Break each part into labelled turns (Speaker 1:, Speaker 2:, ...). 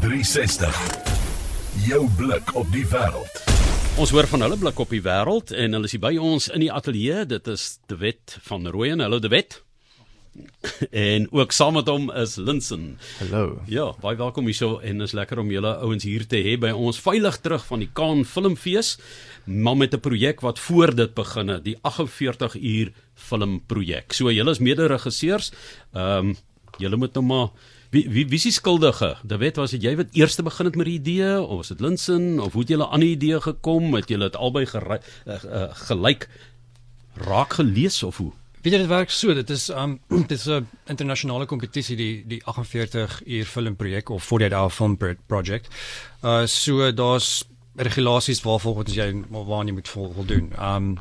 Speaker 1: 360. Jou blik op die wêreld.
Speaker 2: Ons hoor van hulle blik op die wêreld en hulle is hier by ons in die ateljee. Dit is De Wet van Rooyen. Hallo De Wet. En ook saam met hom is Linsen.
Speaker 3: Hallo.
Speaker 2: Ja, baie welkom hierso en is lekker om julle ouens hier te hê by ons veilig terug van die Cannes Filmfees, maar met 'n projek wat voor dit begin het, die 48 uur filmprojek. So julle is mede-regisseurs. Ehm um, julle moet nou maar wie wie wie is die skuldige? De Wet was dit jy wat eers begin het met die idee of was dit Linsen of hoe het julle aan die idee gekom? Het julle dit albei uh, uh, gelyk raak gelees of hoe?
Speaker 4: Weet jy dit werk so, dit is um dit is 'n internasionale kompetisie die die 48 uur filmprojek of 48 hour film project. Uh so daar's regulasies waarvolgens jy waaraan jy moet vol, voldoen. Um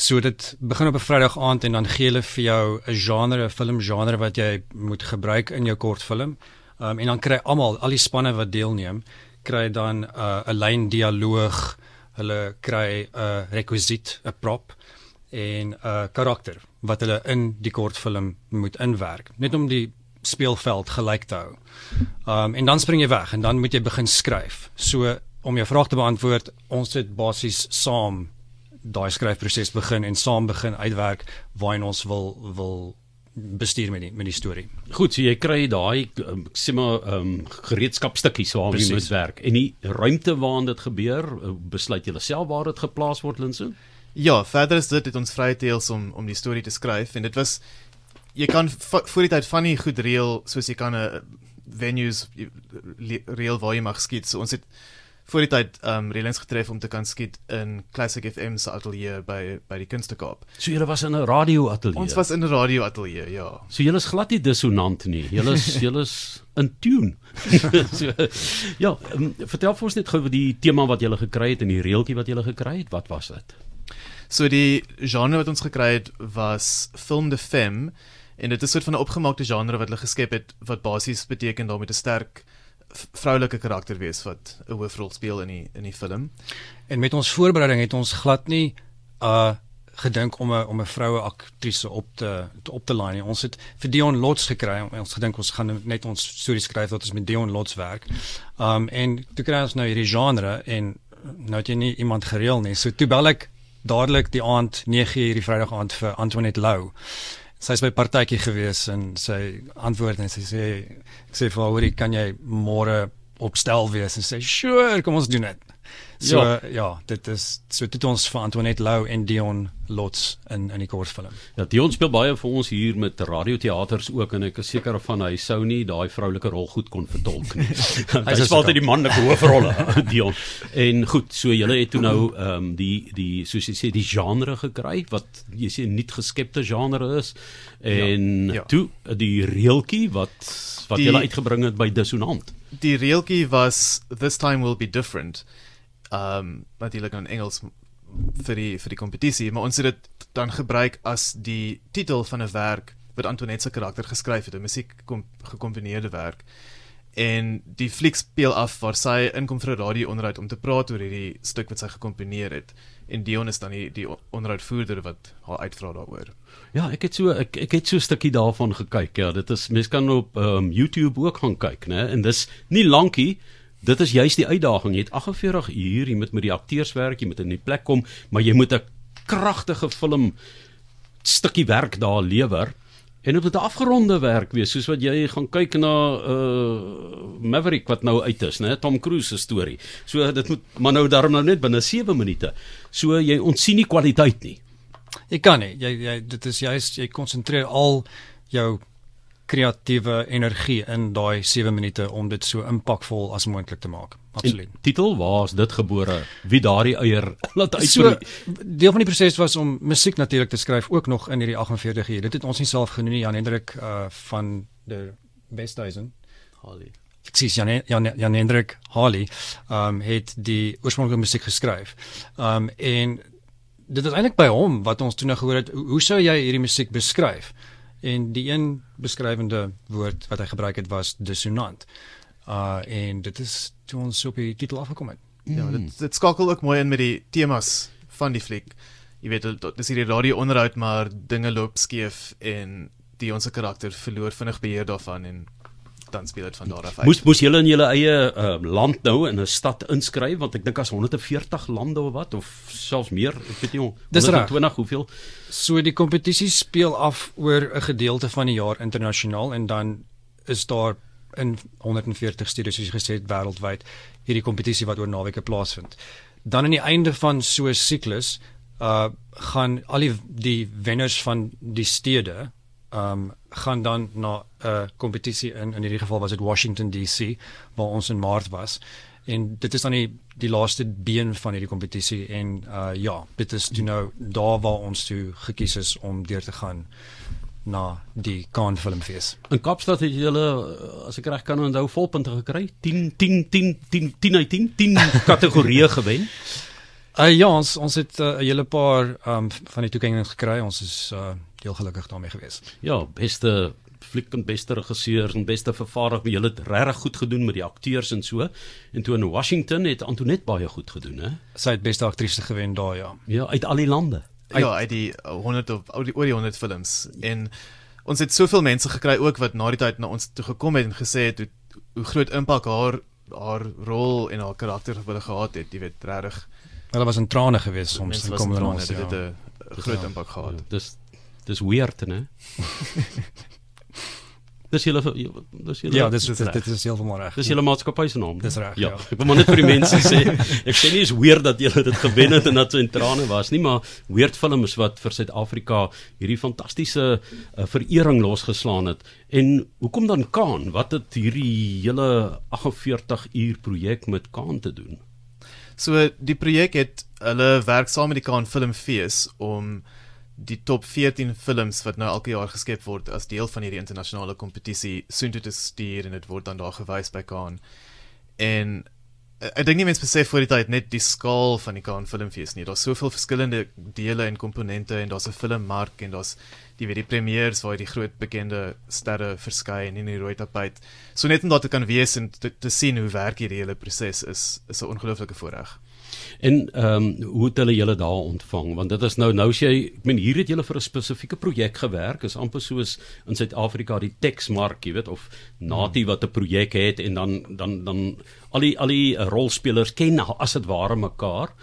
Speaker 4: so dit begin op 'n Vrydag aand en dan gee hulle vir jou 'n genre, 'n filmgenre wat jy moet gebruik in jou kortfilm. Um en dan kry almal, al die spanne wat deelneem, kry dan uh, 'n lyn dialoog, hulle kry 'n uh, rekwisiet, 'n prop en 'n uh, karakter wat hulle in die kortfilm moet inwerk net om die speelveld gelyk te hou. Um en dan spring jy weg en dan moet jy begin skryf. So om jou vraag te beantwoord, ons het basies saam daai skryfproses begin en saam begin uitwerk waarheen ons wil wil bestuur met die met die storie.
Speaker 2: Goed, so jy kry daai um, sê maar ehm um, gereedskapstukkies waarmee jy moet werk en die ruimte waarin dit gebeur, uh, besluit jy self waar dit geplaas word Linsen?
Speaker 3: Ja, verder is dit het ons vrye teels om om die storie te skryf en dit was jy kan voor die tyd van die goed reël soos jy kan 'n uh, venues reël waar jy mag skiet. So ons het voor die tyd um reëlings getref om te kan skiet in Classic FM se ateljee by by die Kunstekaap.
Speaker 2: So jy was in 'n radio ateljee.
Speaker 3: Ons was in 'n radio ateljee, ja.
Speaker 2: So jy is glad nie dissonant nie. Jy is jy is in tune. so, ja, um, vertel vir ons net gou die tema wat jy gekry het en die reeltjie wat jy gekry het. Wat was dit?
Speaker 3: So die genre wat ons gekry het was film de femme en dit is 'n soort van 'n opgemaakte genre wat hulle geskep het wat basies beteken daar moet 'n sterk vroulike karakter wees wat 'n hoofrol speel in die in die film.
Speaker 4: En met ons voorbereiding het ons glad nie uh gedink om 'n om 'n vroue aktrise op te, te op te lyn nie. Ons het vir Dion Lots gekry. Ons gedink ons gaan net ons storie skryf wat ons met Dion Lots werk. Um en toe kry ons nou hierdie genre en nou het jy nie iemand gereël nie. So toe bel ek dadelik die aand 9:00 die Vrydag aand vir Antoinette Lou. Sy is by partytjie gewees en sy antwoord en sy sê ek sê vir haar, "Kan jy môre opstel wees?" en sê, "Sure, kom ons doen dit." So ja, ja dit is so dit ons vir Antoinette Lou en Dion Lots in in die kortfilm.
Speaker 2: Ja, Dion speel baie vir ons hier met radioteaters ook en ek is seker van hy sou nie daai vroulike rol goed kon vertolk nie. hy speel altyd die manlike hoofrolle, Dion. En goed, so julle het toe nou ehm um, die die soos jy sê die genre gekry wat jy sê nie geskepte genre is en ja, ja. toe die reeltjie wat wat julle uitgebring het by Dissonant.
Speaker 3: Die reeltjie was this time will be different ehm um, natuurlik in Engels vir die vir die kompetisie, maar ons het dit dan gebruik as die titel van 'n werk wat Antoinette se karakter geskryf het, 'n musiek gekomponeerde werk. En die fliek speel af waar sy inkom vir 'n radio-onderhoud om te praat oor hierdie stuk wat sy gekomponeer het. En Dion is dan die die onderhoudvoerder wat haar uitvra daaroor.
Speaker 2: Ja, ek het so ek ek het so 'n stukkie daarvan gekyk. Ja, dit is mense kan op um, YouTube ook gaan kyk, né? En dis nie lankie Dit is juist die uitdaging. Jy het 48 uur, jy moet met die akteurs werk, jy moet in die plek kom, maar jy moet 'n kragtige film stukkie werk daar lewer. En dit moet 'n afgeronde werk wees, soos wat jy gaan kyk na uh Maverick wat nou uit is, né? Tom Cruise se storie. So dit moet maar nou daarom nou net binne 7 minute. So jy ontsien nie kwaliteit nie.
Speaker 4: Jy kan nie. Jy jy dit is juist jy konsentreer al jou kreatiewe energie in daai 7 minute om dit so impakvol as moontlik te maak. Absoluut.
Speaker 2: En titel, waar is dit gebore? Wie daardie eier laat
Speaker 4: uitbreek? So deel van die proses was om musiek natuurlik te skryf ook nog in hierdie 48 uur. Dit het ons nie self genoem nie, Jan Hendrik uh van die Westhuizen.
Speaker 2: Holly.
Speaker 4: Ek sê Jan Jan Jan Hendrik Holly um het die oorspronklike musiek geskryf. Um en dit is eintlik by hom wat ons toe nou gehoor het, hoe sou jy hierdie musiek beskryf? En die een beskrywende woord wat hy gebruik het was dissonant. Uh en dit is toe ons op die titel afgekom het.
Speaker 3: Ja, dit mm. dit skakel ook mooi in met die temas van die fliek. Jy weet dit is hierdie radio onderhoud maar dinge loop skeef en die ons karakter verloor vinnig beheer daarvan en dan speel dit van daar af uit.
Speaker 2: Moes moes julle in julle eie uh, land nou in 'n stad inskryf want ek dink as 140 lande of wat of selfs meer, ek weet nie hoe.
Speaker 4: Dis reg.
Speaker 2: 120 hoeveel?
Speaker 4: So die kompetisie speel af oor 'n gedeelte van die jaar internasionaal en dan is daar in 140 studios soos jy gesê het wêreldwyd hierdie kompetisie wat oor naweke plaasvind. Dan aan die einde van so 'n siklus uh gaan al die die wenners van die stede um gaan dan na 'n uh, kompetisie in in hierdie geval was dit Washington DC waar ons in Maart was en dit is dan die die laaste been van hierdie kompetisie en uh ja dit is toe nou daar waar ons toe gekies is om deur te gaan na die Cannes Filmfees.
Speaker 2: In Kaapstad het julle uh, as ek reg kan onthou volpunte gekry. 10 10 10 10 10 uit 10 10 kategorieë gewen.
Speaker 4: Uh ja, ons ons het uh, 'n hele paar um van die toekennings gekry. Ons is uh heel gelukkig daarmee gewees.
Speaker 2: Ja, beste fliek en beste regisseur en beste vervaardiger. Julle het regtig goed gedoen met die akteurs en so. En toe in Washington het Antoinette baie goed gedoen, hè?
Speaker 4: Sy het beste aktrise gewen daar ja.
Speaker 2: Ja, uit al die lande.
Speaker 3: ja, uit die uh, 100 of oor die, oor die 100 films en ons het soveel mense gekry ook wat na die tyd na ons toe gekom het en gesê het hoe, hoe groot impak haar haar rol en haar karakter wat hulle gehad het, jy weet regtig.
Speaker 4: Hulle was in trane geweest soms
Speaker 3: Mense
Speaker 4: en
Speaker 3: was
Speaker 4: kom
Speaker 3: in
Speaker 4: hulle
Speaker 3: trane,
Speaker 4: ons
Speaker 3: dit
Speaker 4: ja.
Speaker 3: het 'n groot impak gehad.
Speaker 2: Ja, dis dis weird, né? dis julle dis julle
Speaker 4: Ja, dis
Speaker 3: dis
Speaker 4: dit,
Speaker 3: reg.
Speaker 4: dit is heeltemal reg.
Speaker 2: Dis julle maatskappy se naam.
Speaker 4: Dis reg,
Speaker 2: Ja,
Speaker 4: ja.
Speaker 2: ek wil maar net vir die mense sê, ek sê nie is weird dat julle dit gewen het en dat so in trane was nie, maar weird films wat vir Suid-Afrika hierdie fantastiese uh, verering losgeslaan het. En hoekom dan Kaan? Wat het hierdie hele 48 uur projek met Kaan te doen?
Speaker 3: So die projek het hulle werk saam met die Cannes Filmfees om die top 14 films wat nou elke jaar geskep word as deel van hierdie internasionale kompetisie soontoe te stuur en dit word dan daar gewys by Cannes. En eh, ek dink nie mense besef voor die tyd net die skaal van die Cannes Filmfees nie. Daar's soveel verskillende dele en komponente en daar's 'n filmmark en daar's die weet die premieres waar die groot bekende sterre verskyn in die rooi tapuit. So net om daar te kan wees en te, te sien hoe werk hierdie hele proses is is 'n ongelooflike voorreg.
Speaker 2: En ehm um, hoe het hulle julle daar ontvang? Want dit is nou nou as jy ek meen hier het julle vir 'n spesifieke projek gewerk, is amper soos in Suid-Afrika die Texmark, jy weet, of Nati wat 'n projek het en dan dan dan al die al die rolspelers ken as dit ware mekaar.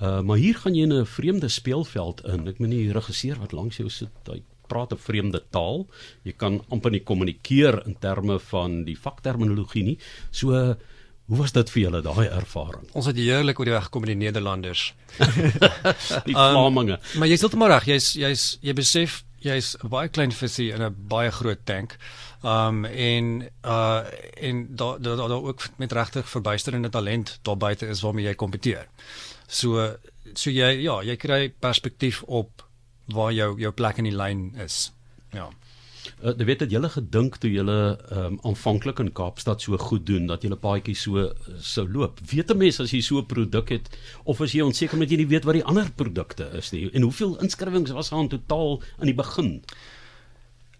Speaker 2: Uh maar hier gaan jy in 'n vreemde speelveld in. Ek meen die regisseur wat langs jou sit, hy praat 'n vreemde taal. Jy kan amper nie kommunikeer in terme van die vakterminologie nie. So hoe was dit vir julle daai ervaring?
Speaker 4: Ons het heerlik oor die weg gekom met die Nederlanders.
Speaker 2: Die
Speaker 4: Um,
Speaker 2: Vlaminge.
Speaker 4: Maar jy's heeltemal reg. Jy's jy's jy besef jy's 'n baie klein visie in 'n baie groot tank. Um en uh en daar daar daar daar ook met regtig verbuisterende talent daar buite is waarmee jy kompeteer. So so jy ja, jy kry perspektief op waar jou jou plek in die lyn is. Ja.
Speaker 2: Uh, jy weet dat julle gedink toe julle um, aanvanklik in Kaapstad so goed doen dat julle paadjie so uh, sou loop. Weet 'n mens as jy so 'n produk het of as jy onseker met jy nie weet wat die ander produkte is nie en hoeveel inskrywings was daar in totaal aan die begin?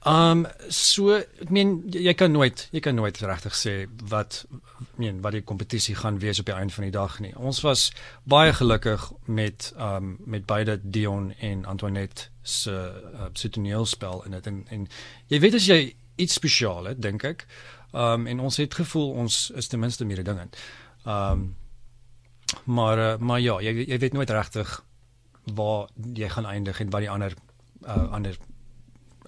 Speaker 4: Um so ek meen jy kan nooit jy kan nooit regtig sê wat ek meen wat die kompetisie gaan wees op die einde van die dag nie. Ons was baie gelukkig met um met beide Dion en Antoinette se uh, se toneelspel in dit en en jy weet as jy iets spesiaal het dink ek. Um en ons het gevoel ons is ten minste meer dingend. Um maar uh, maar ja, jy jy weet nooit regtig waar jy gaan eindig en wat die ander uh, ander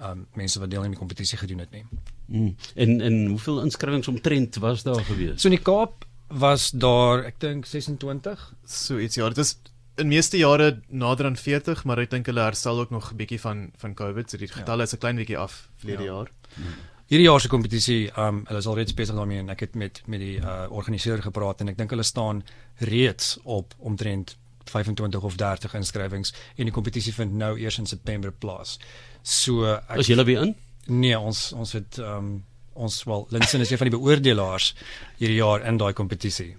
Speaker 4: um, mense wat deel in die kompetisie gedoen het nie.
Speaker 2: Mm. En en hoeveel inskrywings omtrent was daar gewees?
Speaker 4: So in die Kaap was daar ek dink 26.
Speaker 3: So iets ja, dit is in meeste jare nader aan 40, maar ek dink hulle herstel ook nog 'n bietjie van van COVID, so die getalle is 'n klein bietjie af verlede
Speaker 4: Ja.
Speaker 3: jaar.
Speaker 4: Hierdie jaar se kompetisie, um hulle is alreeds besig daarmee en ek het met met die uh, organiseerder gepraat en ek dink hulle staan reeds op omtrent 25 of 30 inskrywings en die kompetisie vind nou eers in September plaas. So ek,
Speaker 2: Is julle weer in?
Speaker 4: nee, ons ons het um ons wel Linsen is een van die beoordelaars hierdie jaar in daai kompetisie.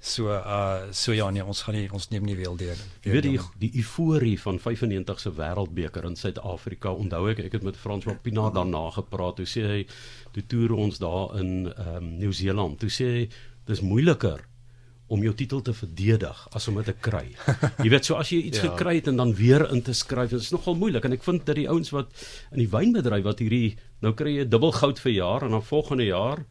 Speaker 4: So uh so ja nee, ons gaan nie ons neem nie weer deur.
Speaker 2: Jy weet die die euforie van 95 se wêreldbeker in Suid-Afrika. Onthou ek ek het met Frans Wapina daarna gepraat. Toe sê hy toe toer ons daar in ehm um, Nieu-Seeland. Toe sê hy dis moeiliker om jou titel te verdedig as om dit te kry. Jy weet so as jy iets ja. Gekry het en dan weer in te skryf, dit is nogal moeilik en ek vind dat die ouens wat in die wynbedryf wat hierdie nou kry jy dubbel goud vir jaar en dan volgende jaar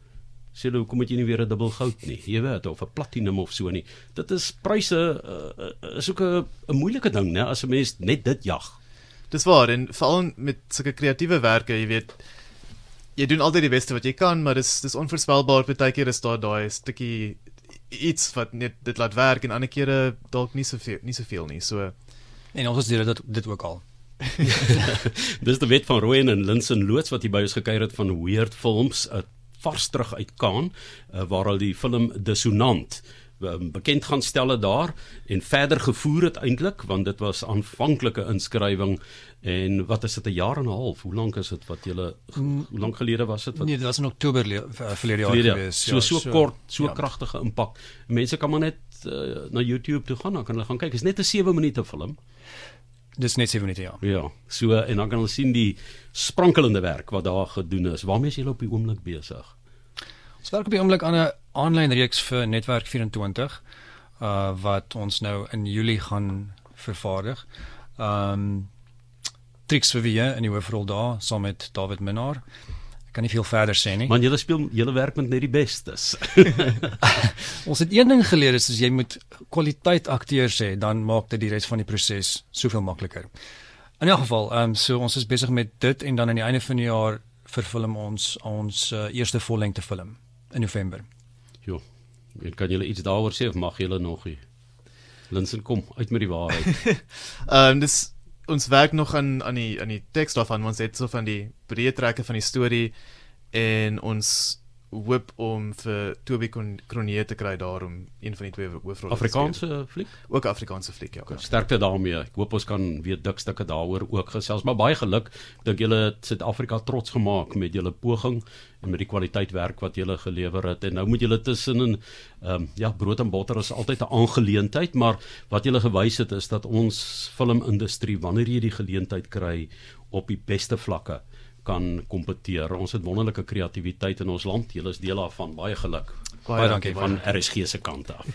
Speaker 2: sê hulle hoekom moet jy nie weer 'n dubbel goud nie jy weet of 'n platinum of so nie dit is pryse uh, is ook 'n moeilike ding né as 'n mens net dit jag
Speaker 3: Dis waar en veral met sulke kreatiewe werke, jy weet jy doen altyd die beste wat jy kan, maar dis dis onvoorspelbaar. Partykeer is daar daai stukkie iets wat net dit laat werk en ander kere dalk nie soveel nie soveel nie. So
Speaker 4: En ons doen dit dit ook al.
Speaker 2: Dis die wet van Rooyen en Linsen loods wat hier by ons gekuier het van Weird Films, 'n vars terug uit Kaan, uh, waar hulle die film Dissonant bekend gaan stel het daar en verder gevoer het eintlik want dit was aanvanklike inskrywing en wat is dit 'n jaar en 'n half hoe lank is dit wat jy hoe lank gelede was dit wat
Speaker 4: Nee, dit was in Oktober le- uh, verlede jaar
Speaker 2: Verlede,
Speaker 4: gewees.
Speaker 2: so so, so kort so
Speaker 4: ja.
Speaker 2: ja. kragtige impak mense kan maar net uh, na YouTube toe gaan dan kan hulle gaan kyk is net 'n 7 minute film
Speaker 4: Dis net 7 minute ja.
Speaker 2: Ja, so en dan kan ons sien die sprankelende werk wat daar gedoen is. Waarmee is julle op die oomblik besig?
Speaker 4: Ons werk op die oomblik aan 'n aanlyn reeks vir Netwerk 24 uh wat ons nou in Julie gaan vervaardig. Um Trix vir wie in die hoofrol daar saam met David Minnar. Ek kan nie veel verder sê nie.
Speaker 2: Man, julle speel julle werk met net die bestes.
Speaker 4: Ons het een ding geleer is as jy moet kwaliteit akteurs hê, dan maak dit die res van die proses soveel makliker. In elk geval, ehm um, so ons is besig met dit en dan aan die einde van die jaar vervilm ons ons uh, eerste vollengte film in November.
Speaker 2: jo. En kan julle iets daaroor sê of mag julle nog nie? Linsen kom uit met die waarheid.
Speaker 3: Ehm um, dis ons werk nog aan aan die aan die teks daarvan. Ons het so van die breë trekke van die storie en ons hoop om vir Toby Kronier te kry daarom een van die twee hoofrolle.
Speaker 2: Afrikaanse fliek.
Speaker 3: ook Afrikaanse fliek ja.
Speaker 2: Sterkte daarmee. Ek hoop ons kan weer dik stukke daaroor ook gesels, maar baie geluk. Ek dink julle het Suid-Afrika trots gemaak met julle poging en met die kwaliteit werk wat julle gelewer het. En nou moet julle tussenin ehm um, ja, brood en botter is altyd 'n aangeleentheid, maar wat julle gewys het is dat ons filmindustrie wanneer jy die geleentheid kry op die beste vlakke kan kompeteer. Ons het wonderlike kreatiwiteit in ons land. Julle is deel daarvan. Baie geluk
Speaker 4: Baie dankie.
Speaker 2: van RSG se kant af.